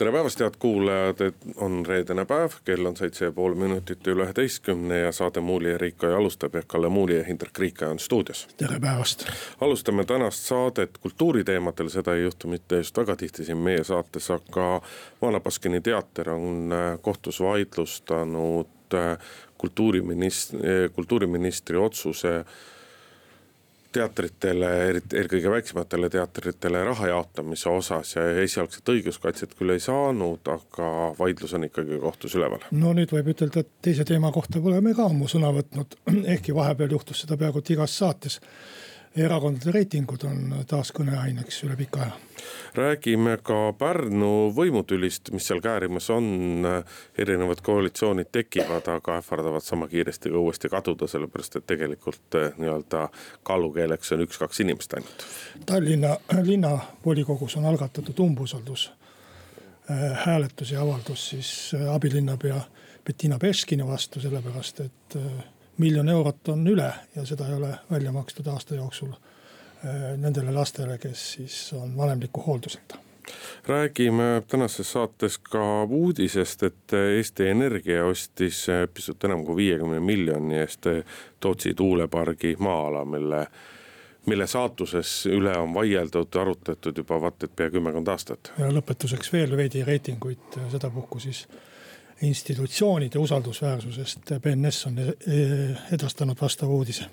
tere päevast, head kuulajad, et on reedene päev, kell on seitse ja pool minutit üle üheteistkümne ja saade Muuli ja Riikoja alustab ja Kalle Muuli ja Hindrek Riikoja on stuudios. tere päevast. alustame tänast saadet kultuuriteemadel, seda ei juhtu mitte just väga tihti siin meie saates, aga Vana Baskini teater on äh, kohtus vaidlustanud äh, kultuuriminist-, kultuuriministri otsuse teatritele, eriti eelkõige väiksematele teatritele raha jaotamise osas ja esialgset õiguskaitset küll ei saanud, aga vaidlus on ikkagi kohtus üleval. no nüüd võib ütelda, et teise teema kohta pole me ka ammu sõna võtnud, ehkki vahepeal juhtus seda peaaegu et igas saates erakondade reitingud on taas kõneaineks üle pika aja. räägime ka Pärnu võimutülist, mis seal käärimas on, erinevad koalitsioonid tekivad, aga ähvardavad sama kiiresti ka uuesti kaduda, sellepärast et tegelikult eh, nii-öelda kaalukeeleks on üks-kaks inimest ainult. Tallinna linnavolikogus on algatatud umbusaldus eh, hääletus ja avaldus siis eh, abilinnapea Bettina Beskini vastu, sellepärast et miljon eurot on üle ja seda ei ole välja makstud aasta jooksul äh, nendele lastele, kes siis on vanemliku hoolduseta räägime tänases saates ka uudisest, et Eesti Energia ostis pisut enam kui viiekümne miljoni eest Tootsi tuulepargi maa-ala, mille, mille saatuses üle on vaieldud, arutatud juba vaat et pea kümmekond aastat. ja lõpetuseks veel veidi reitinguid, sedapuhku siis institutsioonide usaldusväärsusest. BNS on edastanud vastava uudise.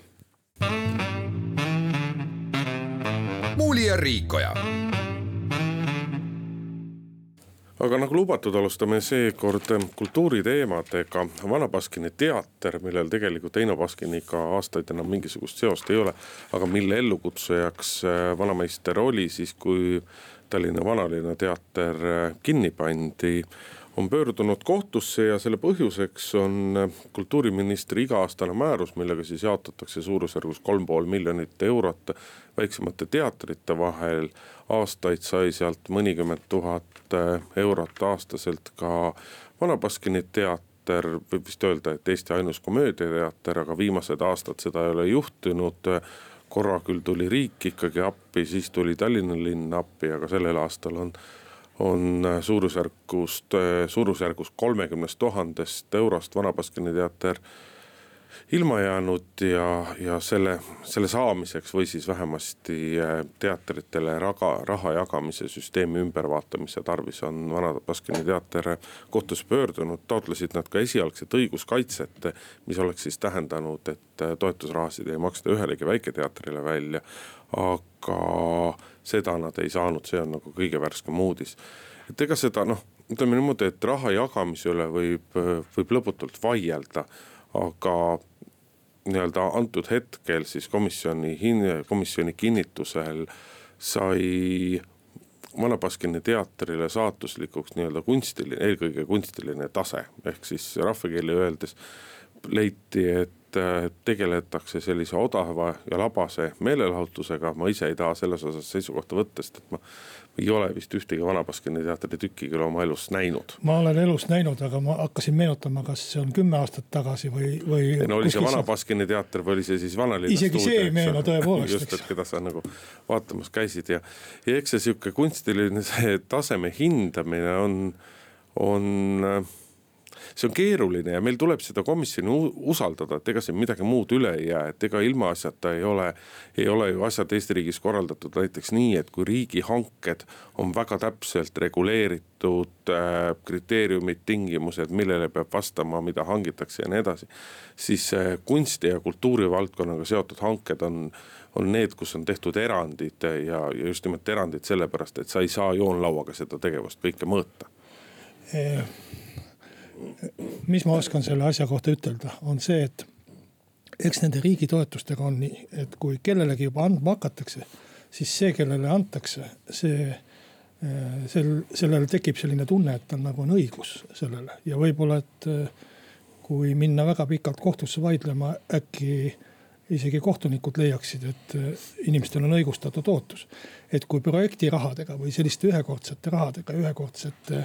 muuli ja Riikoja aga nagu lubatud, alustame seekord kultuuriteemadega. Vana Baskini teater, millel tegelikult Eino Baskiniga aastaid enam mingisugust seost ei ole, aga mille ellukutsujaks äh, vanameister oli siis, kui Tallinna Vanalinna teater äh, kinni pandi on pöördunud kohtusse ja selle põhjuseks on kultuuriministri iga-aastane määrus, millega siis jaotatakse suurusjärgus kolm pool miljonit eurot väiksemate teatrite vahel. aastaid sai sealt mõnikümmend tuhat eurot aastaselt ka Vana Baskini teater võib vist öelda, et Eesti ainus komöödiateater, aga viimased aastad seda ei ole juhtunud. korra küll tuli riik ikkagi appi, siis tuli Tallinna linn appi, aga sellel aastal on on äh, suurusjärgust, äh, suurusjärgus kolmekümnest tuhandest eurost Vana Baskini teater ilma jäänud ja, ja selle, selle saamiseks või siis vähemasti äh, teatritele raga, raha jagamise süsteemi ümbervaatamise tarvis on Vana Baskini teater kohtusse pöördunud, taotlesid nad ka esialgset õiguskaitset, mis oleks siis tähendanud, et toetusrahasid ei maksta ühelegi väiketeatrile välja, aga seda nad ei saanud, see on nagu kõige värskem uudis. et ega seda noh, ütleme niimoodi, et raha jagamise üle võib, võib lõputult vaielda, aga nii-öelda antud hetkel siis komisjoni hin-, komisjoni kinnitusel sai Vana Baskini teatrile saatuslikuks nii-öelda kunstiline, eelkõige kunstiline tase, ehk siis rahvakeeli öeldes leiti, et et tegeletakse sellise odava ja labase meelelahutusega, ma ise ei taha selles osas seisukohta võtta, sest et ma ei ole vist ühtegi Vana Baskini teatri tükki küll oma elus näinud. ma olen elus näinud, aga ma hakkasin meenutama, kas see on kümme aastat tagasi või, või. no oli see Vana Baskini teater või oli see siis Vanalinna isegi stuudio, see ei meenu tõepoolest. just, et keda sa nagu vaatamas käisid ja, ja eks see sihuke kunstiline see taseme hindamine on, on see on keeruline ja meil tuleb seda komisjoni usaldada, et ega siin midagi muud üle ei jää, et ega ilmaasjata ei ole, ei ole ju asjad Eesti riigis korraldatud näiteks nii, et kui riigihanked on väga täpselt reguleeritud äh, kriteeriumid, tingimused, millele peab vastama, mida hangitakse ja nii edasi. siis äh, kunsti ja kultuurivaldkonnaga seotud hanked on, on need, kus on tehtud erandid ja, ja just nimelt erandid sellepärast, et sa ei saa joonlauaga seda tegevust kõike mõõta mis ma oskan selle asja kohta ütelda, on see, et eks nende riigi toetustega on nii, et kui kellelegi juba andma hakatakse, siis see, kellele antakse, see, eh, sel, sellel tekib selline tunne, et tal nagu on õigus sellele ja võib-olla, et eh, kui minna väga pikalt kohtusse vaidlema, äkki isegi kohtunikud leiaksid, et inimestel on õigustatud ootus. et kui projekti rahadega või selliste ühekordsete rahadega, ühekordsete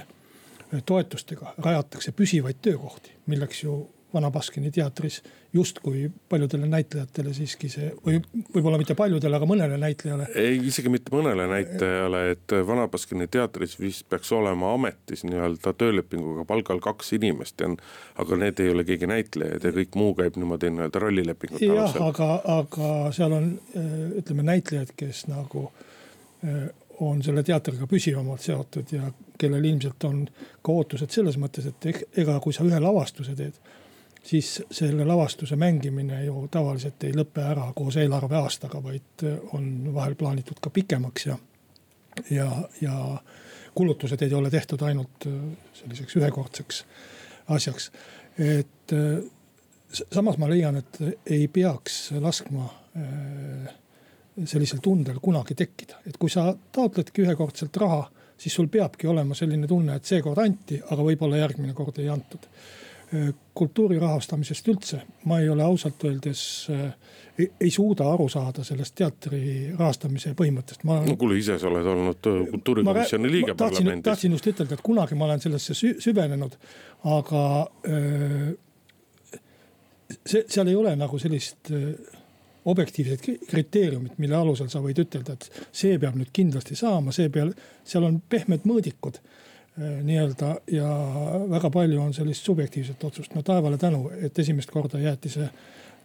toetustega rajatakse püsivaid töökohti, milleks ju Vana Baskini teatris justkui paljudele näitlejatele siiski see või võib-olla mitte paljudele, aga mõnele näitlejale. ei, isegi mitte mõnele näitlejale, et Vana Baskini teatris vist peaks olema ametis nii-öelda töölepinguga palgal kaks inimest aga need ei ole keegi näitlejad ja kõik muu käib niimoodi nii-öelda rollilepingute alusel. jah, aga, aga seal on ütleme näitlejad, kes nagu on selle teatriga püsivamalt seotud ja kellel ilmselt on ka ootused selles mõttes, et ega kui sa ühe lavastuse teed siis selle lavastuse mängimine ju tavaliselt ei lõpe ära koos eelarveaastaga, vaid on vahel plaanitud ka pikemaks ja, ja, ja kulutused ei ole tehtud ainult selliseks ühekordseks asjaks. et samas ma leian, et ei peaks laskma äh, sellisel tundel kunagi tekkida, et kui sa taotledki ühekordselt raha, siis sul peabki olema selline tunne, et seekord anti, aga võib-olla järgmine kord ei antud Äh, kultuuri rahastamisest üldse, ma ei ole ausalt öeldes äh, ei, suuda aru saada sellest teatri rahastamise põhimõttest. no kuule, ise sa oled olnud äh, kultuurikomisjoni liige parlamendis. tahtsin just ütelda, et kunagi ma olen sellesse süvenenud, aga öö, see, seal ei ole nagu sellist öö, objektiivset kriteeriumit, mille alusel sa võid ütelda, et see peab nüüd kindlasti saama, see peab, seal on pehmed mõõdikud Äh, nii-öelda ja väga palju on sellist subjektiivset otsust. no taevale tänu, et esimest korda jäeti see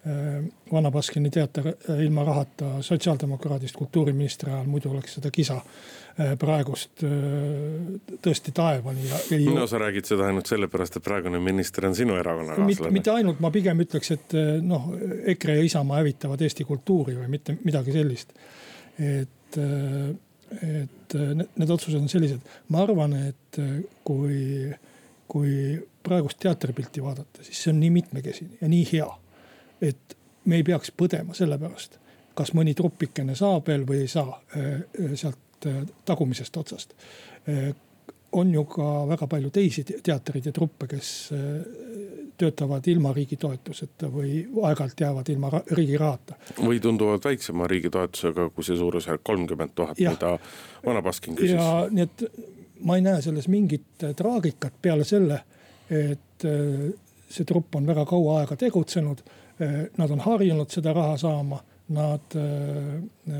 äh, Vana Baskini teater äh, ilma rahata sotsiaaldemokraadist kultuuriministri ajal, muidu oleks seda kisa praegust tõesti taevani ja. no sa räägid seda ainult sellepärast, et praegune minister on sinu erakonnakaaslane. mitte ainult, ma pigem ütleks, et noh, EKRE ja Isamaa hävitavad Eesti kultuuri või mitte midagi sellist. et et äh, need otsused on sellised, ma arvan, et äh, kui, kui praegust teatripilti vaadata, siis see on nii mitmekesine ja nii hea. Et me ei peaks põdema selle pärast, kas mõni trupikene saab veel või ei saa äh, sealt tagumisest otsast on ju ka väga palju teisi teatreid ja truppe, kes töötavad ilma riigi toetuseta või aeg-ajalt jäävad ilma riigi rahata. või tunduvad väiksema riigi toetusega kui see suurusjärk kolmkümmend tuhat, mida Vana Baskin küsis. ja nii, et ma ei näe selles mingit traagikat peale selle, et äh, see trupp on väga kaua aega tegutsenud. Äh, nad on harjunud seda raha saama, nad äh,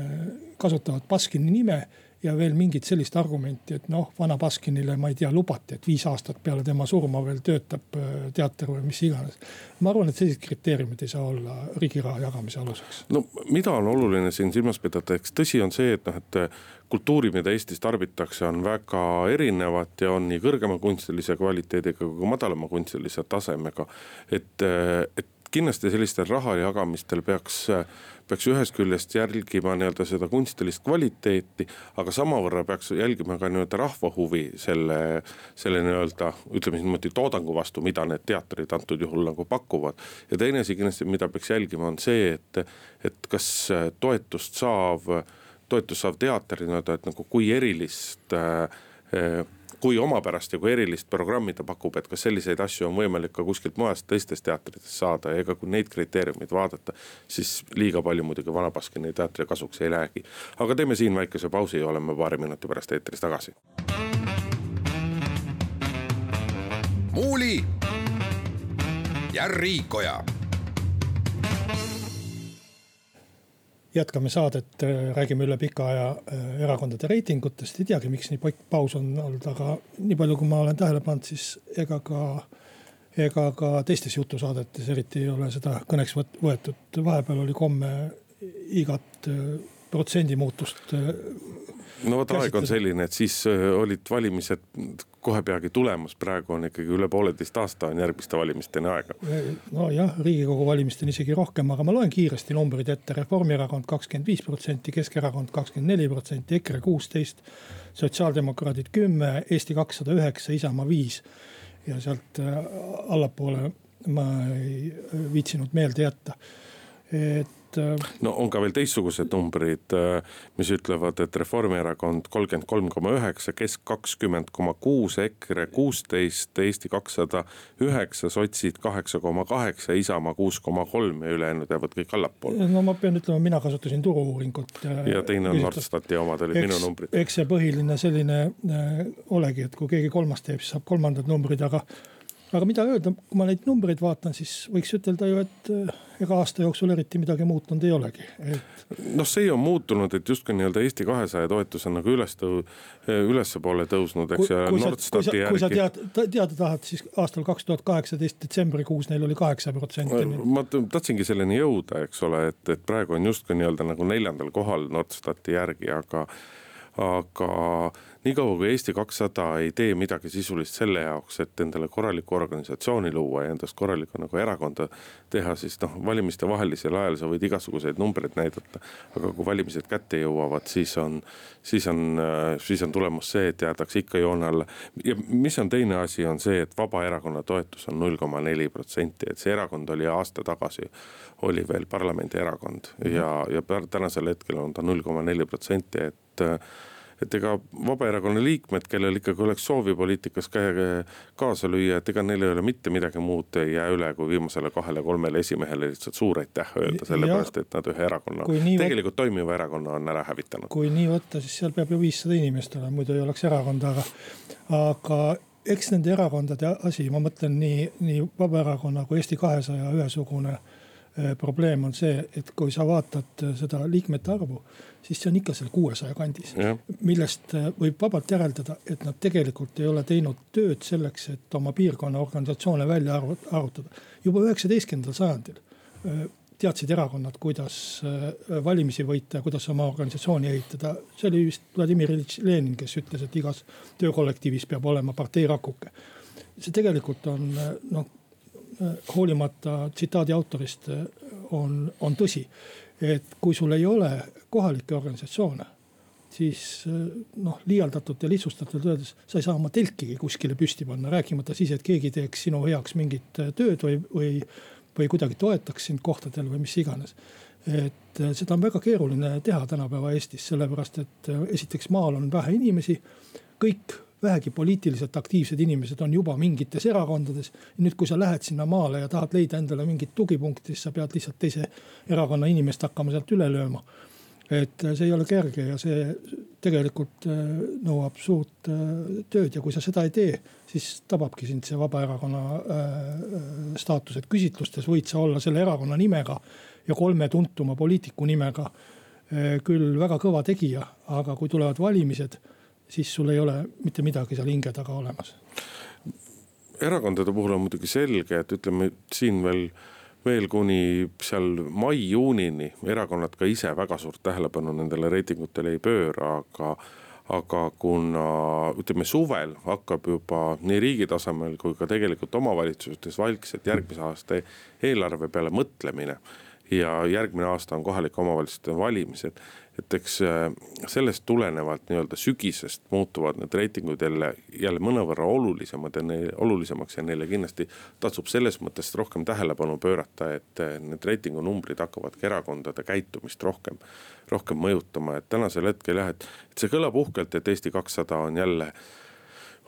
kasutavad Baskini nime ja veel mingit sellist argumenti, et noh, vana Baskinile, ma ei tea, lubati, et viis aastat peale tema surma veel töötab äh, teater või mis iganes. ma arvan, et sellised kriteeriumid ei saa olla riigi raha jagamise aluseks. no mida on oluline siin silmas pidada, eks tõsi on see, et noh, et kultuuri, mida Eestis tarbitakse, on väga erinevat ja on nii kõrgema kunstilise kvaliteediga kui madalama kunstilise tasemega. et, et kindlasti sellistel raha jagamistel peaks peaks ühest küljest jälgima nii-öelda seda kunstilist kvaliteeti, aga samavõrra peaks jälgima ka nii-öelda rahva huvi selle, selle nii-öelda ütleme siis niimoodi toodangu vastu, mida need teatrid antud juhul nagu pakuvad. ja teine asi kindlasti, mida peaks jälgima, on see, et, et kas toetust saav, toetust saav teater nii-öelda, et nagu kui erilist äh, kui omapärast ja kui erilist programmi ta pakub, et kas selliseid asju on võimalik ka kuskilt mujalt teistest teatritest saada ja ega kui neid kriteeriumeid vaadata, siis liiga palju muidugi Vana Baskini teatri kasuks ei lähegi. aga teeme siin väikese pausi ja oleme paari minuti pärast eetris tagasi. muuli ja Riikoja jätkame saadet, äh, räägime üle pika aja äh, erakondade reitingutest, ei teagi, miks nii pikk paus on olnud, aga nii palju, kui ma olen tähele pannud, siis ega ka. ega ka teistes jutusaadetes eriti ei ole seda kõneks võetud, vahepeal oli komme igat äh, protsendi muutust no vot, aeg on selline, et siis äh, olid valimised kohe peagi tulemas, praegu on ikkagi üle pooleteist aasta on järgmiste valimisteni aega. nojah, riigikogu valimisteni isegi rohkem, aga ma loen kiiresti numbrid ette, Reformierakond kakskümmend viis protsenti, Keskerakond kakskümmend neli protsenti, EKRE kuusteist. sotsiaaldemokraadid kümme, Eesti kakssada üheksa, Isamaa viis ja sealt äh, allapoole ma ei viitsinud meelde jätta. et et. no on ka veel teistsugused numbrid, mis ütlevad, et Reformierakond kolmkümmend kolm koma üheksa, Kesk kakskümmend koma kuus, EKRE kuusteist, Eesti kakssada üheksa, sotsid kaheksa koma kaheksa, Isamaa kuus koma kolm ja ülejäänud jäävad kõik allapoole. no ma pean ütlema, mina kasutasin turu-uuringut. ja teine on Norstati omad olid minu numbrid. eks see põhiline selline äh, olegi, et kui keegi kolmas teeb, siis saab kolmandad numbrid, aga aga mida öelda, kui ma neid numbreid vaatan, siis võiks ütelda ju, et eh, ega aasta jooksul eriti midagi muutunud ei olegi et.... noh, see on muutunud, et justkui nii-öelda Eesti kahesaja toetus on nagu üles tõu-, ülespoole tõusnud, eks. kui sa, kui sa, kui sa tead, teada tahad, siis aastal kaks tuhat kaheksateist detsembrikuus neil oli kaheksa protsenti. ma tahtsingi selleni jõuda, eks ole, et, et praegu on justkui nii-öelda nagu neljandal kohal Nordstati järgi, aga aga niikaua kui Eesti kakssada ei tee midagi sisulist selle jaoks, et endale korralikku organisatsiooni luua ja endast korralikku nagu erakonda teha, siis noh, valimiste vahelisel ajal sa võid igasuguseid numbreid näidata. aga kui valimised kätte jõuavad, siis on, siis on, siis on tulemus see, et jäädakse ikka joone alla. ja mis on teine asi, on see, et Vabaerakonna toetus on null koma neli protsenti, et see erakond oli aasta tagasi, oli veel parlamendierakond ja, ja tänasel hetkel on ta null koma neli protsenti, et et ega Vabaerakonna liikmed, kellel ikkagi oleks soovi poliitikas kaasa lüüa, et ega neil ei ole mitte midagi muud ei jää üle, kui viimasele kahele-kolmele esimehele lihtsalt suur aitäh öelda, sellepärast et nad ühe erakonna, tegelikult võtta, toimiva erakonna on ära hävitanud. kui nii võtta, siis seal peab ju viissada inimest olema, muidu ei oleks erakonda, aga, aga eks nende erakondade asi, ma mõtlen nii, nii Vabaerakonna kui Eesti kahesaja ühesugune Äh, probleem on see, et kui sa vaatad äh, seda liikmete arvu, siis see on ikka seal kuuesaja kandis. millest äh, võib vabalt järeldada, et nad tegelikult ei ole teinud tööd selleks, et oma piirkonna organisatsioone välja arvutada. juba üheksateistkümnendal sajandil teadsid erakonnad, kuidas valimisi võita ja kuidas oma organisatsiooni ehitada. see oli vist Vladimir Iljitš Lenin, kes ütles, et igas töökollektiivis peab olema partei rakuke. see tegelikult on noh hoolimata tsitaadi autorist on, on tõsi. Et kui sul ei ole kohalikke organisatsioone, siis noh, liialdatult ja lihtsustatult öeldes, sa ei saa oma telkigi kuskile püsti panna, rääkimata siis, et keegi teeks sinu heaks mingit tööd või, või, või kuidagi toetaks sind kohtadel või mis iganes. et seda on väga keeruline teha tänapäeva Eestis, sellepärast et esiteks maal on vähe inimesi, kõik vähegi poliitiliselt aktiivsed inimesed on juba mingites erakondades. nüüd, kui sa lähed sinna maale ja tahad leida endale mingit tugipunkti, siis sa pead lihtsalt teise erakonna inimest hakkama sealt üle lööma. et see ei ole kerge ja see tegelikult äh, nõuab suurt äh, tööd ja kui sa seda ei tee, siis tababki sind see Vabaerakonna äh, staatus, et küsitlustes võid sa olla selle erakonna nimega ja kolme tuntuma poliitiku nimega küll väga kõva tegija, aga kui tulevad valimised siis sul ei ole mitte midagi seal hinge taga olemas. erakondade puhul on muidugi selge, et ütleme siin veel veel kuni seal mai-juunini erakonnad ka ise väga suurt tähelepanu nendele reitingutele ei pööra, aga aga kuna ütleme, suvel hakkab juba nii riigi tasemel kui ka tegelikult omavalitsustes vaikselt järgmise aasta eelarve peale mõtlemine ja järgmine aasta on kohalike omavalitsuste valimised. et eks äh, sellest tulenevalt nii-öelda sügisest muutuvad need reitingud jälle, jälle mõnevõrra olulisemad ja neile olulisemaks ja neile kindlasti tasub selles mõttes rohkem tähelepanu pöörata, et äh, need reitingunumbrid hakkavadki erakondade käitumist rohkem, rohkem mõjutama, et tänasel hetkel jah, et, et see kõlab uhkelt, et Eesti kakssada on jälle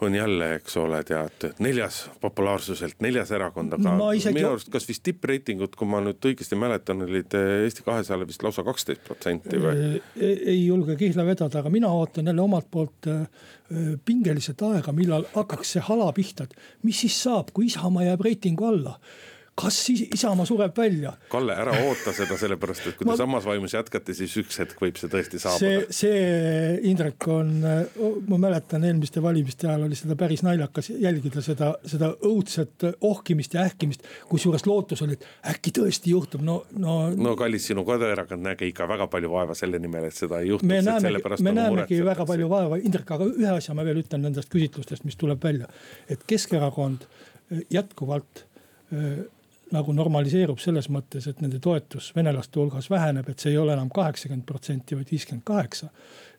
on jälle, eks ole, tead neljas populaarsuselt, neljas erakond, aga no, isegi... minu arust kas vist tippreitingud, kui ma nüüd õigesti mäletan, olid eh, Eesti kahesajale vist lausa kaksteist protsenti või? ei julge kihla vedada, aga mina ootan jälle omalt poolt eh, pingeliselt aega, millal hakkaks see hala pihta, et mis siis saab, kui Isamaa jääb reitingu alla kas Isamaa sureb välja? Kalle, ära oota seda, sellepärast et kui ma... te samas vaimus jätkate, siis üks hetk võib see tõesti saabuda. see, see Indrek on, ma mäletan eelmiste valimiste ajal oli seda päris naljakas jälgida seda, seda õudset ohkimist ja ähkimist. kusjuures lootus oli, et äkki tõesti juhtub, no, no. no kallis, sinu koduerakond nägi ikka väga palju vaeva selle nimel, et seda ei juhtuks. me näemegi, me näemegi väga palju vaeva, Indrek, aga ühe asja ma veel ütlen nendest küsitlustest, mis tuleb välja. et Keskerakond jätkuvalt nagu normaliseerub selles mõttes, et nende toetus venelaste hulgas väheneb, et see ei ole enam kaheksakümmend protsenti, vaid viiskümmend kaheksa.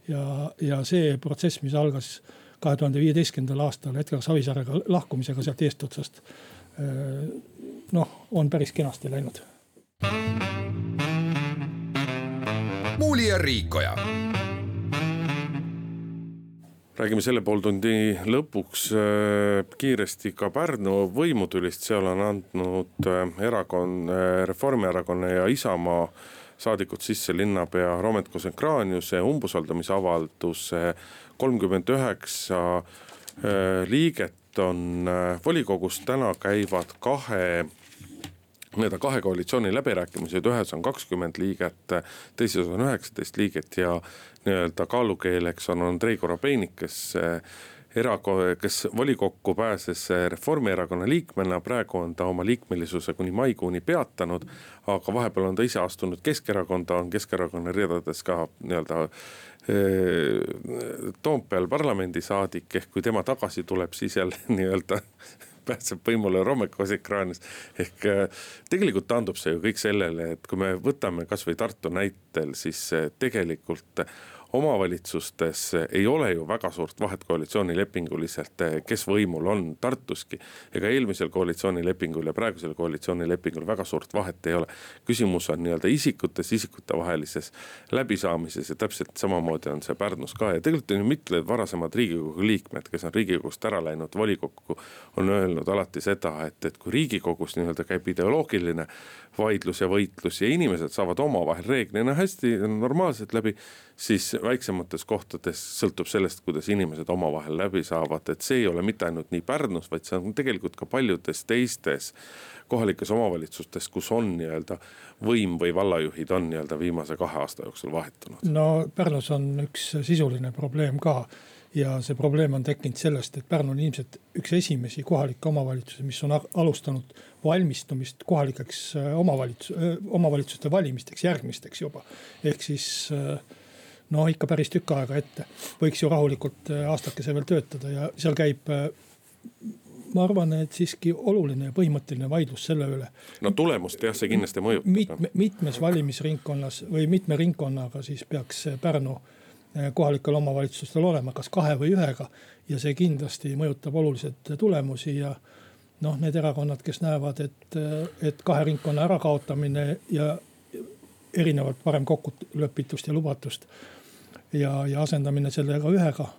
ja, ja see protsess, mis algas kahe tuhande viieteistkümnendal aastal Edgar Savisaarega lahkumisega sealt eestotsast. noh, on päris kenasti läinud Muuli ja Riikoja räägime selle pooltundi lõpuks äh, kiiresti ka Pärnu võimutülist, seal on andnud äh, erakond, äh, Reformierakonna ja Isamaa saadikud sisse linnapea Romet Kosenkraaniuse umbusaldamisavalduse. kolmkümmend üheksa liiget on volikogus, täna käivad kahe need on kahe koalitsiooni läbirääkimised, ühes on kakskümmend liiget, teises on üheksateist liiget ja nii-öelda kaalukeeleks on Andrei Korobeinik, kes erako-, kes volikokku pääses Reformierakonna liikmena, praegu on ta oma liikmelisuse kuni maikuuni peatanud. aga vahepeal on ta ise astunud Keskerakonda, on Keskerakonna ridades ka nii-öelda Toompeal parlamendisaadik, ehk kui tema tagasi tuleb, siis jälle nii-öelda pääseb võimule Romekos ekraanis. ehk äh, tegelikult taandub see ju kõik sellele, et kui me võtame kasvõi Tartu näitel, siis äh, tegelikult omavalitsustes ei ole ju väga suurt vahet koalitsioonilepinguliselt, kes võimul on Tartuski. ega eelmisel koalitsioonilepingul ja praegusel koalitsioonilepingul väga suurt vahet ei ole. küsimus on nii-öelda isikutes, isikutevahelises läbisaamises ja täpselt samamoodi on see Pärnus ka ja tegelikult on ju mitmed varasemad riigikogu liikmed, kes on riigikogust ära läinud volikokku. on öelnud alati seda, et, et kui riigikogus nii-öelda käib ideoloogiline vaidlus ja võitlus ja inimesed saavad omavahel reeglina hästi normaalselt läbi siis väiksemates kohtades sõltub sellest, kuidas inimesed omavahel läbi saavad, et see ei ole mitte ainult nii Pärnus, vaid see on tegelikult ka paljudes teistes kohalikes omavalitsustes, kus on nii-öelda võim või vallajuhid on nii-öelda viimase kahe aasta jooksul vahetunud. no Pärnus on üks sisuline probleem ka ja see probleem on tekkinud sellest, et Pärnu on ilmselt üks esimesi kohalikke omavalitsusi, mis on alustanud valmistumist kohalikeks äh, omavalitsus, äh, omavalitsuste valimisteks, järgmisteks juba. ehk siis äh, no ikka päris tükk aega ette. võiks ju rahulikult äh, aastakese veel töötada ja seal käib äh, ma arvan, et siiski oluline ja põhimõtteline vaidlus selle üle. no tulemust jah, see kindlasti mõjutab. mitme, mitmes valimisringkonnas või mitme ringkonnaga siis peaks Pärnu äh, kohalikel omavalitsustel olema, kas kahe või ühega. ja see kindlasti mõjutab oluliselt tulemusi ja noh, need erakonnad, kes näevad, et, et kahe ringkonna ärakaotamine ja erinevalt varem kokkulepitust ja lubatust ja, ja asendamine sellega ühega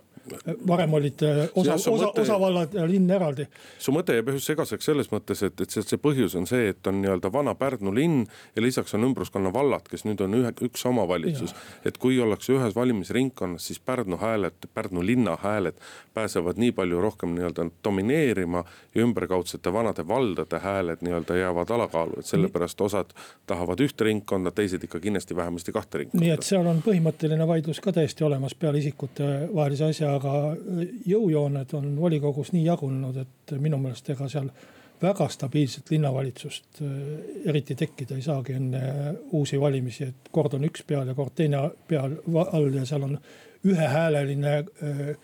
varem olid äh, osa, osa, osavallad ja linn eraldi. su mõte jääb just segaseks selles mõttes, et, et see, see põhjus on see, et on nii-öelda vana Pärnu linn ja lisaks on ümbruskonna vallad, kes nüüd on ühe, üks omavalitsus. et kui ollakse ühes valimisringkonnas, siis Pärnu hääled, Pärnu linna hääled pääsevad nii palju rohkem nii-öelda domineerima ja ümberkaudsete vanade valdade hääled nii-öelda jäävad alakaalu, et sellepärast osad tahavad ühte ringkonda, teised ikka kindlasti vähemasti kahte ringkonda. nii et seal on põhimõtteline vaidlus ka täiesti olemas peale isikute vahelise asja aga jõujooned on volikogus nii jagunenud, et minu meelest ega seal väga stabiilset linnavalitsust äh, eriti tekkida ei saagi enne uusi valimisi, et kord on üks peal ja kord teine peal all ja seal on ühehääleline äh, Äh,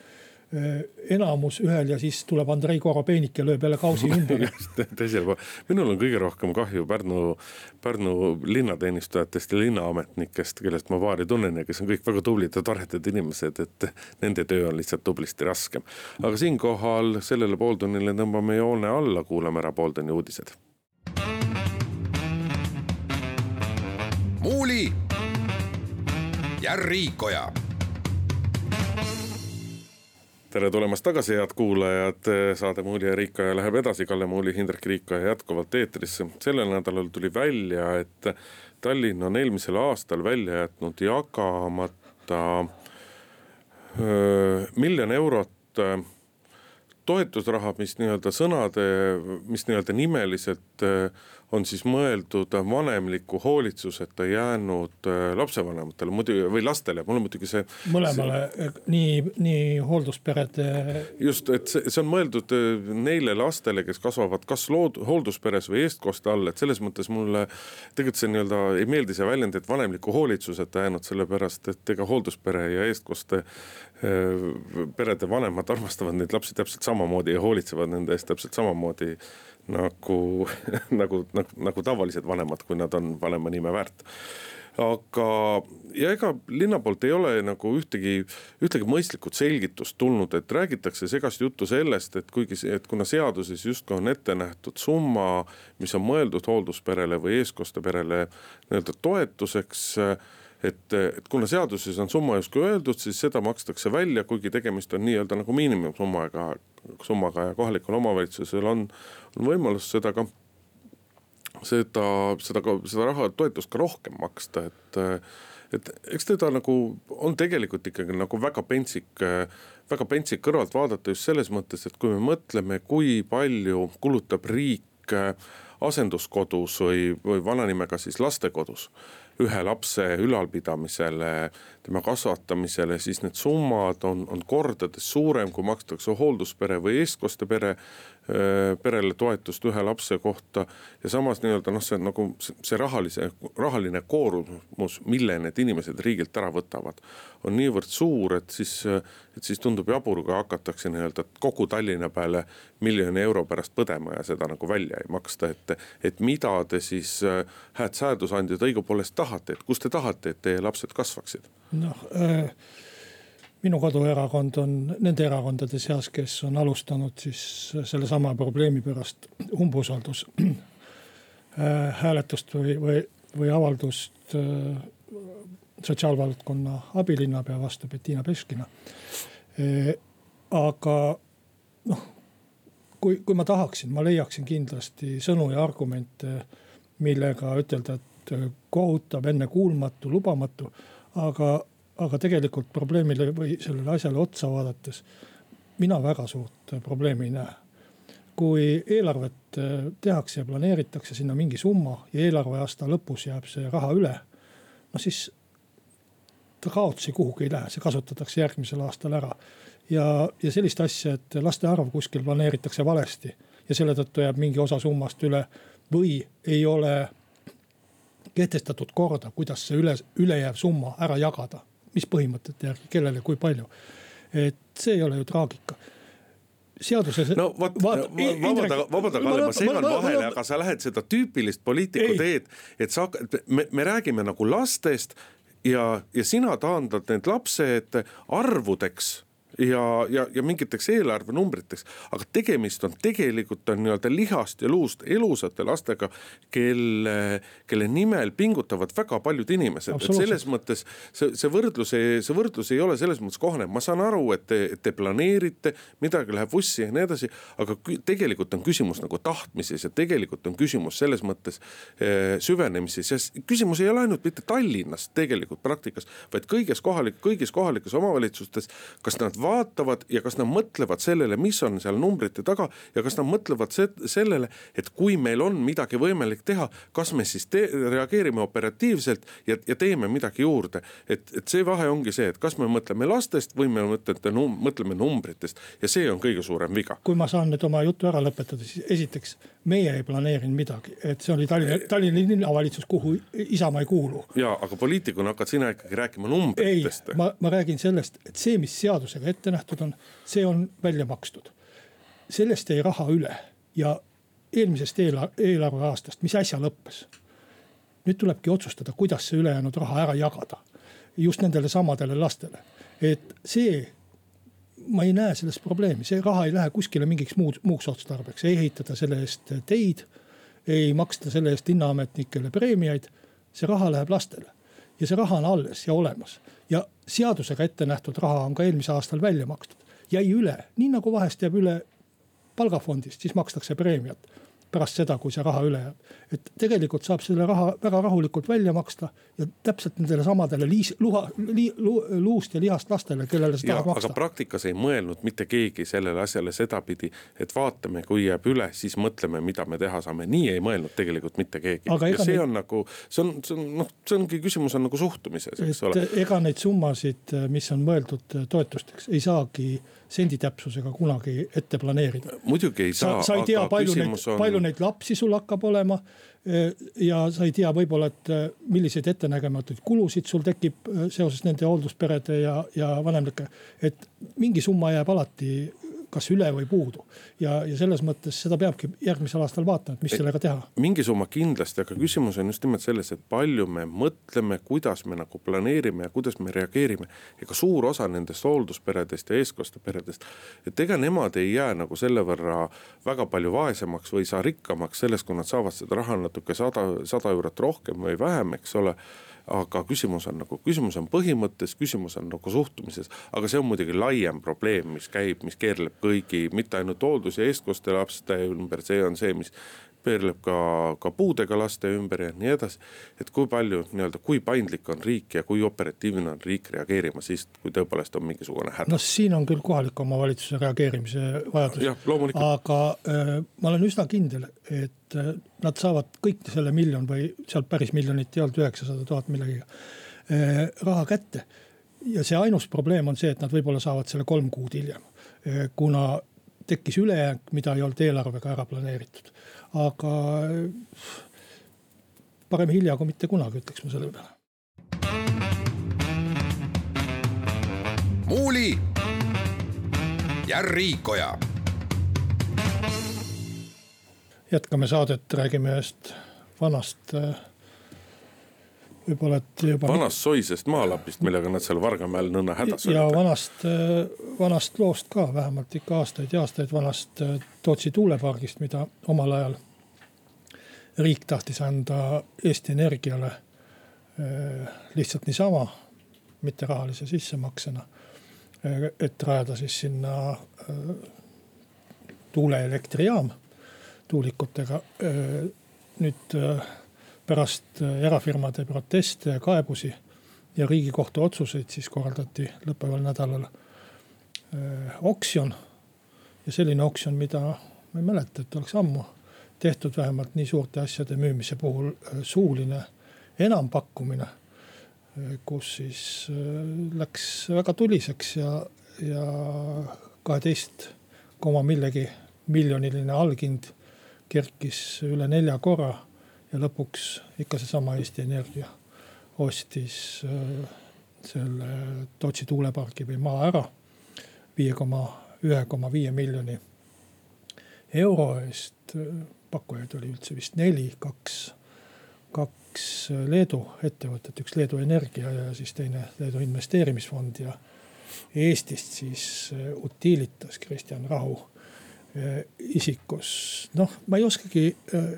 enamus ühel ja siis tuleb Andrei Korobeinik ja lööb jälle kausi ümber teisel pool, minul on kõige rohkem kahju Pärnu, Pärnu linnateenistujatest ja linnaametnikest, kellest ma paari tunnen ja kes on kõik väga tublid ja toredad inimesed, et nende töö on lihtsalt tublisti raskem. aga siinkohal sellele pooltunnile tõmbame joone alla, kuulame ära pooltunni uudised. muuli ja Riikoja tere tulemast tagasi, head kuulajad, saade Muuli ja Riikaja läheb edasi, Kalle Muuli, Hindrek Riikaja jätkuvalt eetrisse. sellel nädalal tuli välja, et Tallinn on eelmisel aastal välja jätnud jagamata öö, miljon eurot toetusraha, mis nii-öelda sõnade, mis nii-öelda nimeliselt on siis mõeldud vanemliku hoolitsuseta jäänud äh, lapsevanematele muidugi või lastele, mul on muidugi see. mõlemale see..., nii, nii hooldusperede. just, et see, see on mõeldud äh, neile lastele, kes kasvavad kas lood-, hooldusperes või eestkoste all, et selles mõttes mulle. tegelikult see nii-öelda ei meeldi see väljend, et vanemliku hoolitsuseta jäänud, sellepärast et ega hoolduspere ja eestkoste äh, perede vanemad armastavad neid lapsi täpselt samamoodi ja hoolitsevad nende eest täpselt samamoodi nagu, nagu, nagu, nagu tavalised vanemad, kui nad on vanema nime väärt. Aga, ja ega linna poolt ei ole nagu ühtegi, ühtegi mõistlikut selgitust tulnud, et räägitakse segast juttu sellest, et kuigi, et kuna seaduses justkui on ette nähtud summa, mis on mõeldud hooldusperele või eestkosteperele nii-öelda toetuseks et, et kuna seaduses on summa justkui öeldud, siis seda makstakse välja, kuigi tegemist on nii-öelda nagu miinimumsummaga, summaga ja kohalikul omavalitsusel on, on võimalus seda ka seda, seda seda raha, toetust ka rohkem maksta, et. et eks teda nagu on tegelikult ikkagi nagu väga pentsik, väga pentsik kõrvalt vaadata just selles mõttes, et kui me mõtleme, kui palju kulutab riik asenduskodus või, või vananimega siis lastekodus ühe lapse ülalpidamisele, tema kasvatamisele, siis need summad on, on kordades suurem, kui makstakse hoolduspere või eestkostepere perele toetust ühe lapse kohta. ja samas nii-öelda noh, see nagu see rahalise, rahaline koormus, mille need inimesed riigilt ära võtavad. on niivõrd suur, et siis, et siis tundub jabur, kui hakatakse nii-öelda kogu Tallinna peale miljoni euro pärast põdema ja seda nagu välja ei maksta, et. et mida te siis äh, hääd seadusandjad õigupoolest tahate, et kus te tahate, et teie lapsed kasvaksid? noh äh minu koduerakond on nende erakondade seas, kes on alustanud siis sellesama probleemi pärast umbusaldus äh, hääletust või, või, või avaldust äh, sotsiaalvaldkonna abilinnapea vastu Bettina Beskina. Äh, aga noh, kui, kui ma tahaksin, ma leiaksin kindlasti sõnu ja argumente, millega ütelda, et kohutav, ennekuulmatu, lubamatu. aga aga tegelikult probleemile või sellele asjale otsa vaadates mina väga suurt probleemi ei näe. kui eelarvet äh, tehakse ja planeeritakse sinna mingi summa ja eelarveaasta lõpus jääb see raha üle, no siis ta kaotsi kuhugi ei lähe, see kasutatakse järgmisel aastal ära. ja, ja sellist asja, et laste arv kuskil planeeritakse valesti ja selle tõttu jääb mingi osa summast üle või ei ole kehtestatud korda, kuidas see üle, ülejääv summa ära jagada mis põhimõtete järgi, kellele, kui palju. et see ei ole ju traagika seaduses. no vot, vabanda, vabanda Kalle, ma segan vahele, aga sa lähed seda tüüpilist poliitiku teed, et sa, me, me räägime nagu lastest ja, ja sina taandad need lapsed arvudeks ja, ja, ja mingiteks eelarvenumbriteks. aga tegemist on tegelikult on nii-öelda lihast ja luust elusate lastega, kelle, kelle nimel pingutavad väga paljud inimesed, et selles mõttes see, see võrdlus see võrdlus ei ole selles mõttes kohane, ma saan aru, et te, te planeerite, midagi läheb vussi ja nii edasi. aga tegelikult on küsimus nagu tahtmises ja tegelikult on küsimus selles mõttes eh, süvenemises ja küsimus ei ole ainult mitte Tallinnas tegelikult praktikas, vaid kõiges kohalik, kõigis kohalikes omavalitsustes, kas nad vaatavad ja kas nad mõtlevad sellele, mis on seal numbrite taga ja kas nad mõtlevad sellele, et kui meil on midagi võimalik teha, kas me siis reageerime operatiivselt ja, ja teeme midagi juurde. et, et see vahe ongi see, et kas me mõtleme lastest või me mõtlete, num, mõtleme numbritest ja see on kõige suurem viga. kui ma saan nüüd oma jutu ära lõpetada, siis esiteks meie ei planeerinud midagi, et see oli Tallinna, Tallinna linnavalitsus, kuhu Isamaa ei kuulu. ja, aga poliitikuna hakkad sina ikkagi rääkima numbritest. ei, ma, ma räägin sellest, et see, mis seadusega ette nähtud on, see on välja makstud. sellest jäi raha üle ja eelmisest eelarve, eelarveaastast, mis äsja lõppes. nüüd tulebki otsustada, kuidas see ülejäänud raha ära jagada. just nendele samadele lastele, et see ma ei näe selles probleemi, see raha ei lähe kuskile mingiks muud, muuks otstarbeks, ei ehitada selle eest teid. ei maksta selle eest linnaametnikele preemiaid, see raha läheb lastele ja see raha on alles ja olemas. Ja seadusega ette nähtud raha on ka eelmisel aastal välja makstud. jäi üle, nii nagu vahest jääb üle palgafondist, siis makstakse preemiat pärast seda, kui see raha üle jääb. et tegelikult saab selle raha väga rahulikult välja maksta ja täpselt nendele samadele liis, luha li,, lu, luust ja lihast lastele, kellele seda tahab maksta. aga praktikas ei mõelnud mitte keegi sellele asjale sedapidi, et vaatame, kui jääb üle, siis mõtleme, mida me teha saame, nii ei mõelnud tegelikult mitte keegi. ja see neid... on nagu, see on, see on noh, see ongi küsimus on nagu suhtumises, eks ole. ega neid summasid, mis on mõeldud toetusteks, ei saagi sendi täpsusega kunagi ette planeerida. muidugi ei saa. sa ei tea, palju neid on..., palju neid lapsi sul hakkab olema. Eh, ja sa ei tea võib-olla, et eh, milliseid ettenägematuid kulusid sul tekib eh, seoses nende hooldusperede ja, ja vanemlike. et mingi summa jääb alati kas üle või puudu. ja, ja selles mõttes seda peabki järgmisel aastal vaatama, et mis sellega teha. mingi summa kindlasti, aga küsimus on just nimelt selles, et palju me mõtleme, kuidas me nagu planeerime ja kuidas me reageerime. ega suur osa nendest hooldusperedest ja eestkosteperedest, et ega nemad ei jää nagu selle võrra väga palju vaesemaks või ei saa rikkamaks sellest, kui nad saavad seda raha natuke sada, sada eurot rohkem või vähem, eks ole aga küsimus on nagu, küsimus on põhimõttes, küsimus on nagu suhtumises, aga see on muidugi laiem probleem, mis käib, mis keerleb kõigi, mitte ainult hooldus- ja eestkoste laste ümber, see on see, mis pöörleb ka, ka puudega laste ümber ja nii edasi. et kui palju nii-öelda, kui paindlik on riik ja kui operatiivne on riik reageerima siis, kui tõepoolest on mingisugune häda. noh, siin on küll kohaliku omavalitsuse reageerimise vajadus. aga äh, ma olen üsna kindel, et äh, nad saavad kõik selle miljon või sealt päris miljonit ei olnud, üheksasada tuhat millegagi äh, raha kätte. ja see ainus probleem on see, et nad võib-olla saavad selle kolm kuud hiljem äh,, kuna tekkis ülejääk, mida ei olnud eelarvega ära planeeritud aga parem hilja kui mitte kunagi, ütleks ma selle peale. muuli ja Riikoja. jätkame saadet, räägime ühest vanast võib-olla, et juba. vanast soisest maalapist, millega nad seal Vargamäel nõnda hädas olid. ja vanast, vanast loost ka vähemalt ikka aastaid ja aastaid vanast Tootsi tuulepargist, mida omal ajal riik tahtis anda Eesti Energiale eh, lihtsalt niisama, mitte rahalise sissemaksena. Et rajada siis sinna tuuleelektrijaam tuulikutega. nüüd pärast erafirmade proteste ja kaebusi ja riigikohtu otsuseid, siis korraldati lõppeval nädalal oksjon. ja selline oksjon, mida ma ei mäleta, et oleks ammu tehtud vähemalt nii suurte asjade müümise puhul äh, suuline enampakkumine. Äh, kus siis äh, läks väga tuliseks ja, ja kaheteist koma millegi miljoniline allhind kerkis üle nelja korra. Ja lõpuks ikka seesama Eesti Energia ostis selle Tootsi tuulepargi või maa ära viie koma ühe koma viie miljoni euro eest pakkujaid oli üldse vist neli, kaks, kaks Leedu ettevõtet, üks Leedu Energia ja siis teine Leedu Investeerimisfond ja Eestist siis äh, Utilitas Kristjan Rahu äh, isikus. noh, ma ei oskagi äh,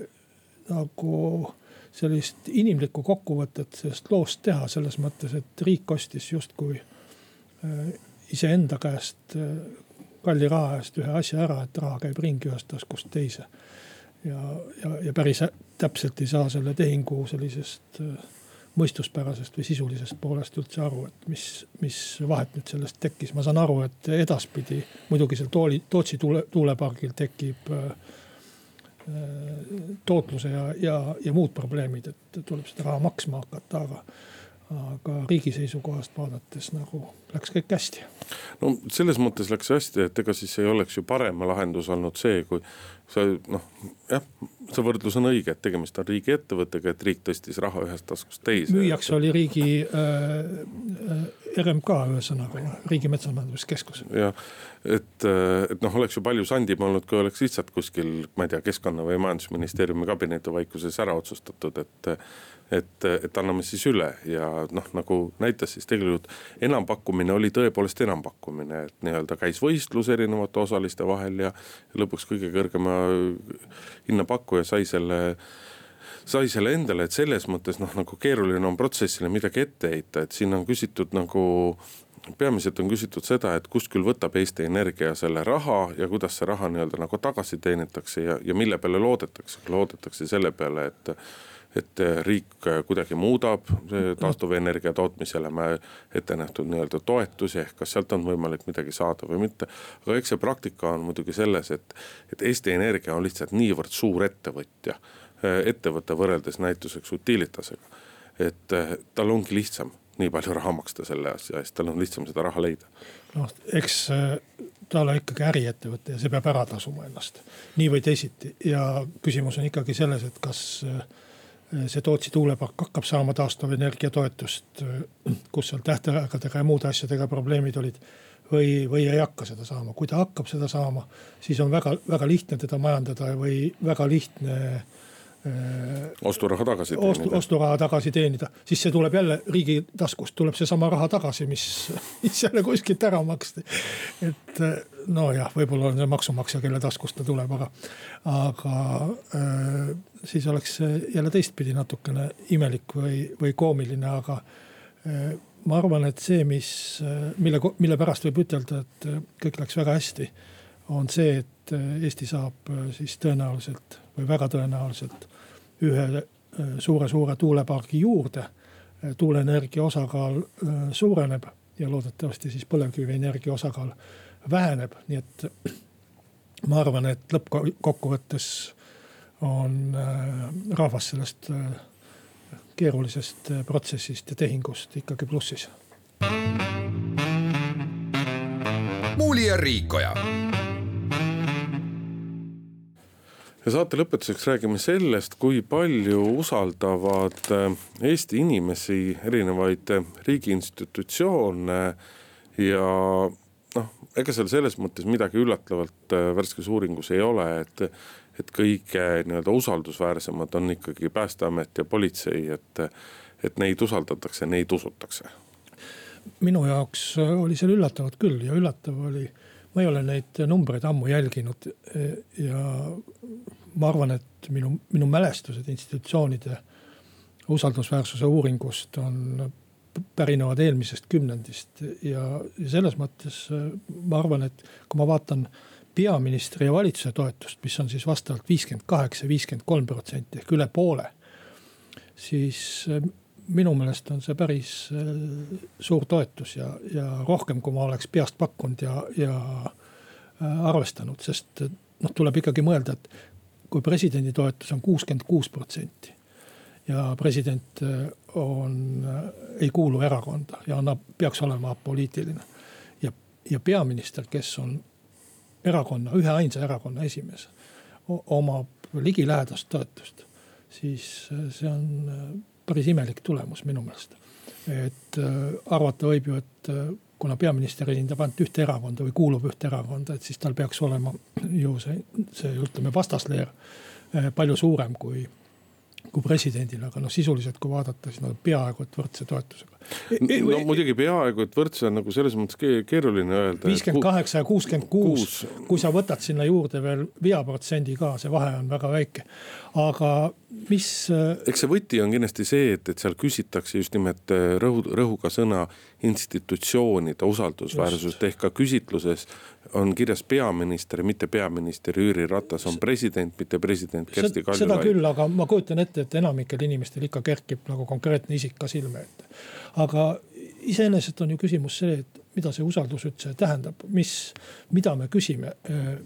nagu sellist inimlikku kokkuvõtet sellest loost teha selles mõttes, et riik ostis justkui äh, iseenda käest äh, kalli raha eest ühe asja ära, et raha käib ringi ühest taskust teise ja, ja, ja päris täpselt ei saa selle tehingu sellisest äh, mõistuspärasest või sisulisest poolest üldse aru, et mis, mis vahet nüüd sellest tekkis. ma saan aru, et edaspidi muidugi seal Tooli, Tootsi tuule, tuulepargil tekib äh, tootluse ja, ja, ja muud probleemid, et tuleb seda raha maksma hakata, aga aga riigi seisukohast vaadates nagu läks kõik hästi. no selles mõttes läks hästi, et ega siis ei oleks ju parem lahendus olnud see, kui sa noh, jah, see võrdlus on õige, et tegemist on riigiettevõttega, et riik tõstis raha ühest taskust teise. müüjaks oli riigi äh, äh RMK ühesõnaga, Riigi Metsamajanduskeskus. jah, et, äh, et noh, oleks ju palju sandim olnud, kui oleks lihtsalt kuskil, ma ei tea, keskkonna või majandusministeeriumi kabinetivaikuses ära otsustatud, et et, et anname siis üle ja noh, nagu näitas siis tegelikult enampakkumine oli tõepoolest enampakkumine, et nii-öelda käis võistlus erinevate osaliste vahel ja. lõpuks kõige kõrgema hinnapakkuja sai selle sai selle endale, et selles mõttes noh, nagu keeruline on protsessile midagi ette heita, et siin on küsitud nagu peamiselt on küsitud seda, et kust küll võtab Eesti Energia selle raha ja kuidas see raha nii-öelda nagu tagasi teenitakse ja, ja mille peale loodetakse, loodetakse selle peale, et et eh, riik eh, kuidagi muudab taastuvenergia tootmisele ette nähtud nii-öelda toetusi, ehk kas sealt on võimalik midagi saada või mitte. aga eks see praktika on muidugi selles, et, et Eesti Energia on lihtsalt niivõrd suur ettevõtja, eh, ettevõte võrreldes näituseks Utilitasega. et tal ongi lihtsam nii palju raha maksta selle asja eest, tal on lihtsam seda raha leida. noh, eks ta ole ikkagi äriettevõte ja see peab ära tasuma ennast nii või teisiti ja küsimus on ikkagi selles, et kas äh, see Tootsi tuulepark hakkab saama taastuvenergia toetust, kus seal tähtaegadega ja muude asjadega probleemid olid. või, või ei hakka seda saama, kui ta hakkab seda saama, siis on väga, väga lihtne teda majandada või väga lihtne osturaha tagasi ostu, teenida. osturaha tagasi teenida, siis see tuleb jälle riigi taskust, tuleb seesama raha tagasi, mis, mis jälle kuskilt ära maksti. et nojah, võib-olla on see maksumaksja, kelle taskust ta tuleb, aga, aga äh, siis oleks see jälle teistpidi natukene imelik või, või koomiline, aga äh, ma arvan, et see, mis, mille, mille pärast võib ütelda, et kõik läks väga hästi, on see, et Eesti saab siis tõenäoliselt või väga tõenäoliselt ühe suure-suure tuulepargi juurde. tuuleenergia osakaal suureneb ja loodetavasti siis põlevkivienergia osakaal väheneb, nii et ma arvan, et lõppkokkuvõttes on rahvas sellest keerulisest protsessist ja tehingust ikkagi plussis. muuli ja Riikoja ja saate lõpetuseks räägime sellest, kui palju usaldavad äh, Eesti inimesi erinevaid äh, riigi institutsioone ja noh, ega seal selles mõttes midagi üllatavalt äh, värskes uuringus ei ole, et, et kõige nii-öelda usaldusväärsemad on ikkagi päästeamet ja politsei, et, et neid usaldatakse, neid usutakse. minu jaoks oli seal üllatavat küll ja üllatav oli ma ei ole neid numbreid ammu jälginud ja ma arvan, et minu, minu mälestused institutsioonide usaldusväärsuse uuringust on, pärinevad eelmisest kümnendist ja, ja selles mõttes ma arvan, et kui ma vaatan peaministri ja valitsuse toetust, mis on siis vastavalt viiskümmend kaheksa, viiskümmend kolm protsenti ehk üle poole. siis minu meelest on see päris suur toetus ja, ja rohkem, kui ma oleks peast pakkunud ja, ja arvestanud, sest noh, tuleb ikkagi mõelda, et kui presidendi toetus on kuuskümmend kuus protsenti. ja president on, ei kuulu erakonda ja annab, peaks olema apoliitiline. ja, ja peaminister, kes on erakonna, üheainsa erakonna esimees, omab ligilähedast toetust, siis see on päris imelik tulemus minu meelest. et arvata võib ju, et kuna peaminister esindab ainult ühte erakonda või kuulub ühte erakonda, et siis tal peaks olema ju see, see ütleme vastasleer palju suurem kui, kui presidendil, aga noh, sisuliselt kui vaadata, siis nad on peaaegu et võrdse toetusega. no muidugi peaaegu, et võrdse on nagu selles mõttes keeruline öelda. viiskümmend kaheksa ja kuuskümmend kuus, kui sa võtad sinna juurde veel veaprotsendi ka, see vahe on väga väike. Aga mis. eks see võti on kindlasti see, et, et seal küsitakse just nimelt rõhu, rõhuga sõna institutsioonide usaldusväärsust ehk ka küsitluses on kirjas peaminister, mitte peaminister Jüri Ratas, on president, mitte president Kersti Kaljulaid. seda küll, aga ma kujutan ette, et enamikel inimestel ikka kerkib nagu konkreetne isik ka silme ette. aga iseenesest on ju küsimus see, et mida see usaldus üldse tähendab, mis, mida me küsime.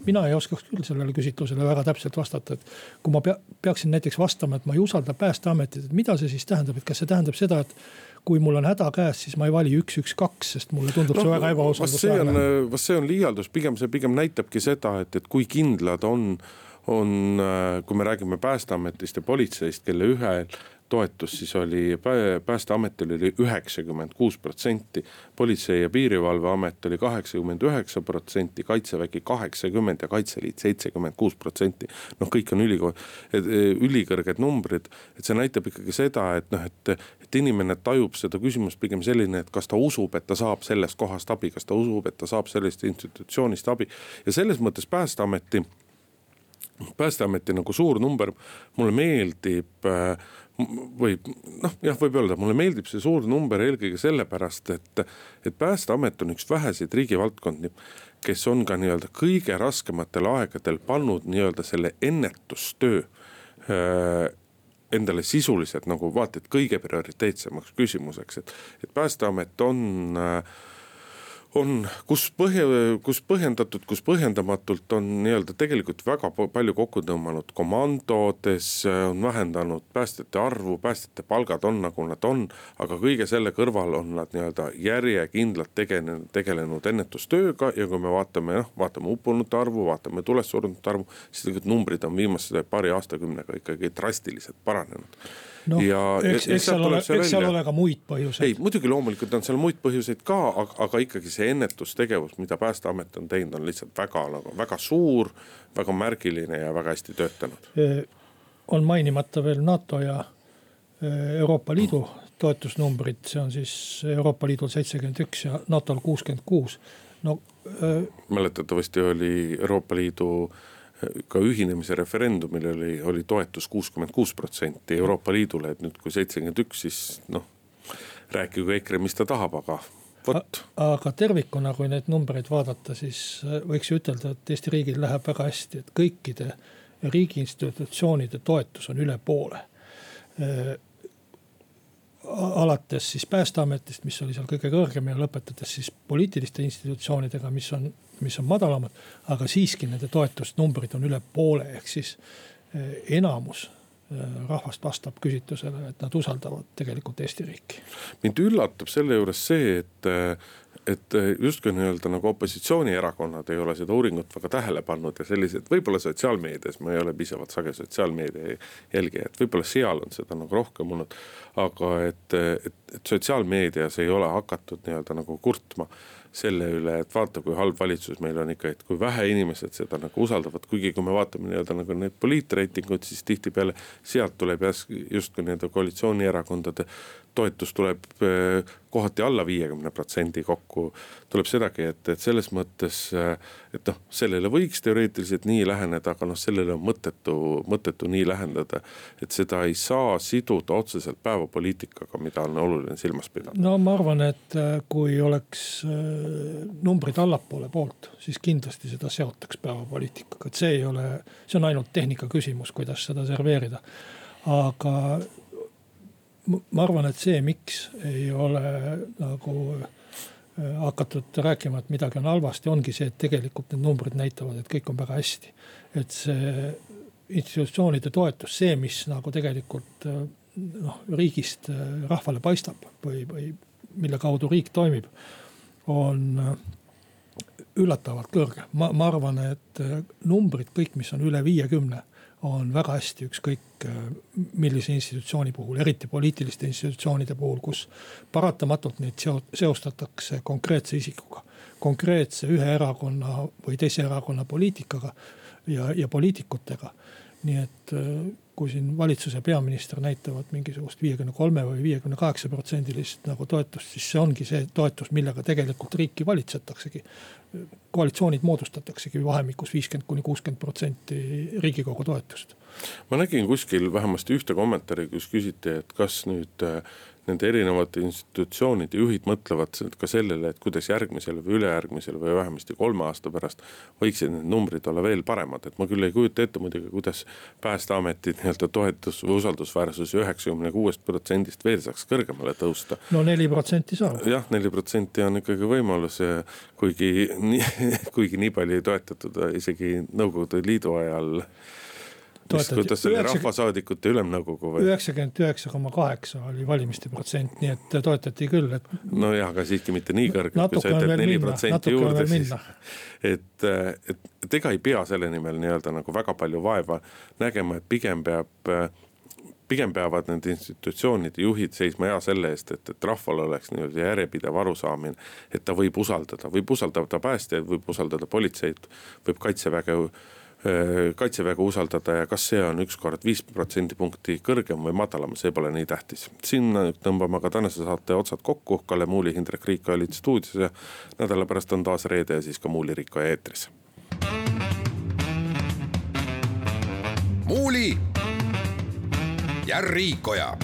mina ei oskaks küll sellele küsitlusele väga täpselt vastata, et kui ma pea, peaksin näiteks vastama, et ma ei usalda päästeametit, et mida see siis tähendab, et kas see tähendab seda, et kui mul on häda käes, siis ma ei vali üks, üks, kaks, sest mulle tundub no, see väga ebausaldusväärne. vast see on liialdus, pigem see pigem näitabki seda, et, et kui kindlad on, on, kui me räägime päästeametist ja politseist, kelle ühel toetus siis oli päästeametil oli üheksakümmend kuus protsenti. politsei ja piirivalveamet oli kaheksakümmend üheksa protsenti, kaitsevägi kaheksakümmend ja Kaitseliit seitsekümmend kuus protsenti. noh, kõik on ülikool, ülikõrged numbrid, et see näitab ikkagi seda, et noh, et, et inimene tajub seda küsimust pigem selline, et kas ta usub, et ta saab sellest kohast abi, kas ta usub, et ta saab sellest institutsioonist abi ja selles mõttes päästeameti päästeameti nagu suur number, mulle meeldib äh, või noh, jah, võib öelda, mulle meeldib see suur number eelkõige sellepärast, et, et päästeamet on üks väheseid riigivaldkondi, kes on ka nii-öelda kõige raskematel aegadel pannud nii-öelda selle ennetustöö äh, endale sisuliselt nagu vaata et kõige prioriteetsemaks küsimuseks, et, et päästeamet on äh, on, kus põhja, kus põhjendatud, kus põhjendamatult on nii-öelda tegelikult väga palju kokku tõmmanud komandodes, on vähendanud päästjate arvu, päästjate palgad on nagu nad on. aga kõige selle kõrval on nad nii-öelda järjekindlalt tegelenud, tegelenud ennetustööga ja kui me vaatame, noh, vaatame uppunute arvu, vaatame tulest surnute arvu. siis tegelikult numbrid on viimase paari aastakümnega ikkagi drastiliselt paranenud noh, eks, eks seal ole, eks seal ole ka muid põhjuseid. ei, muidugi loomulikult on seal muid põhjuseid ka, aga, aga ikkagi see ennetustegevus, mida päästeamet on teinud, on lihtsalt väga nagu väga suur, väga märgiline ja väga hästi töötanud on mainimata veel NATO ja Euroopa Liidu toetusnumbrid, see on siis Euroopa Liidul seitsekümmend üks ja NATO-l kuuskümmend kuus, no. mäletatavasti oli Euroopa Liidu ka ühinemise referendumil oli, oli toetus kuuskümmend kuus protsenti Euroopa Liidule, et nüüd, kui seitsekümmend üks, siis noh. rääkigu EKRE, mis ta tahab, aga vot. aga tervikuna, kui neid numbreid vaadata, siis võiks ju ütelda, et Eesti riigil läheb väga hästi, et kõikide riigi institutsioonide toetus on üle poole alates siis päästeametist, mis oli seal kõige kõrgem ja lõpetades siis poliitiliste institutsioonidega, mis on, mis on madalamad. aga siiski nende toetusnumbrid on üle poole, ehk siis eh, enamus rahvast vastab küsitlusele, et nad usaldavad tegelikult Eesti riiki. mind üllatab selle juures see, et et justkui nii-öelda nagu opositsioonierakonnad ei ole seda uuringut väga tähele pannud ja sellised, võib-olla sotsiaalmeedias, ma ei ole piisavalt sage sotsiaalmeedia jälgija, et võib-olla seal on seda nagu rohkem olnud. aga et, et, et sotsiaalmeedias ei ole hakatud nii-öelda nagu kurtma selle üle, et vaata, kui halb valitsus meil on ikka, et kui vähe inimesed seda nagu usaldavad, kuigi kui me vaatame nii-öelda nagu neid poliitreitinguid, siis tihtipeale sealt tuleb justkui nii-öelda koalitsioonierakondade toetus tuleb eh, kohati alla viiekümne protsendi kokku. tuleb sedagi, et, et selles mõttes, eh, et noh, sellele võiks teoreetiliselt nii läheneda, aga noh, sellele on mõttetu, mõttetu nii lähendada. et seda ei saa siduda otseselt päevapoliitikaga, mida on oluline silmas pidada. no ma arvan, et eh, kui oleks numbrid allapoole poolt, siis kindlasti seda seotaks päevapoliitikaga, et see ei ole, see on ainult tehnika küsimus, kuidas seda serveerida. aga ma arvan, et see, miks ei ole nagu äh, hakatud rääkima, et midagi on halvasti, ongi see, et tegelikult need numbrid näitavad, et kõik on väga hästi. et see institutsioonide toetus, see, mis nagu tegelikult äh, noh, riigist äh, rahvale paistab või, või mille kaudu riik toimib, on üllatavalt kõrge. ma, ma arvan, et numbrid kõik, mis on üle viiekümne on väga hästi ükskõik äh, millise institutsiooni puhul, eriti poliitiliste institutsioonide puhul, kus paratamatult neid seostatakse konkreetse isikuga. konkreetse ühe erakonna või teise erakonna poliitikaga ja, ja poliitikutega. Nii et äh, kui siin valitsus ja peaminister näitavad mingisugust viiekümne kolme või viiekümne kaheksa protsendilist nagu toetust, siis see ongi see toetus, millega tegelikult riiki valitsetaksegi. koalitsioonid moodustataksegi vahemikus viiskümmend kuni kuuskümmend protsenti riigikogu toetust. ma nägin kuskil vähemasti ühte kommentaari, kus küsiti, et kas nüüd nende erinevate institutsioonide juhid mõtlevad ka sellele, et kuidas järgmisel või ülejärgmisel või vähemasti kolme aasta pärast võiksid need numbrid olla veel paremad, et ma küll ei kujuta ette muidugi, kuidas päästeameti nii-öelda toetus või usaldusväärsus üheksakümne kuuest protsendist veel saaks kõrgemale tõusta. no neli protsenti saab. jah, neli protsenti on ikkagi võimalus kuigi nii, kuigi nii palju ei toetatud isegi Nõukogude Liidu ajal kuidas see oli rahvasaadikute ülemnõukogu või? üheksakümmend üheksa koma kaheksa oli valimiste protsent, nii et toetati küll, et. nojah, aga siiski mitte nii kõrgelt, kui sa ütled neli protsenti juurde, siis. et, et, ega ei pea selle nimel nii-öelda nagu väga palju vaeva nägema, et pigem peab pigem peavad nende institutsioonide juhid seisma hea selle eest, et, et rahval oleks nii-öelda järjepidev arusaamine. et ta võib usaldada, võib usaldada päästjaid, võib usaldada politseid, võib kaitseväge kaitseväge usaldada ja kas see on ükskord viis protsendipunkti kõrgem või madalam, see pole nii tähtis. siin tõmbame ka tänase saate otsad kokku, Kalle Muuli, Hindrek Riik olid stuudios ja nädala pärast on taas reede ja siis ka Muuli Riikoja eetris. muuli ja Riikoja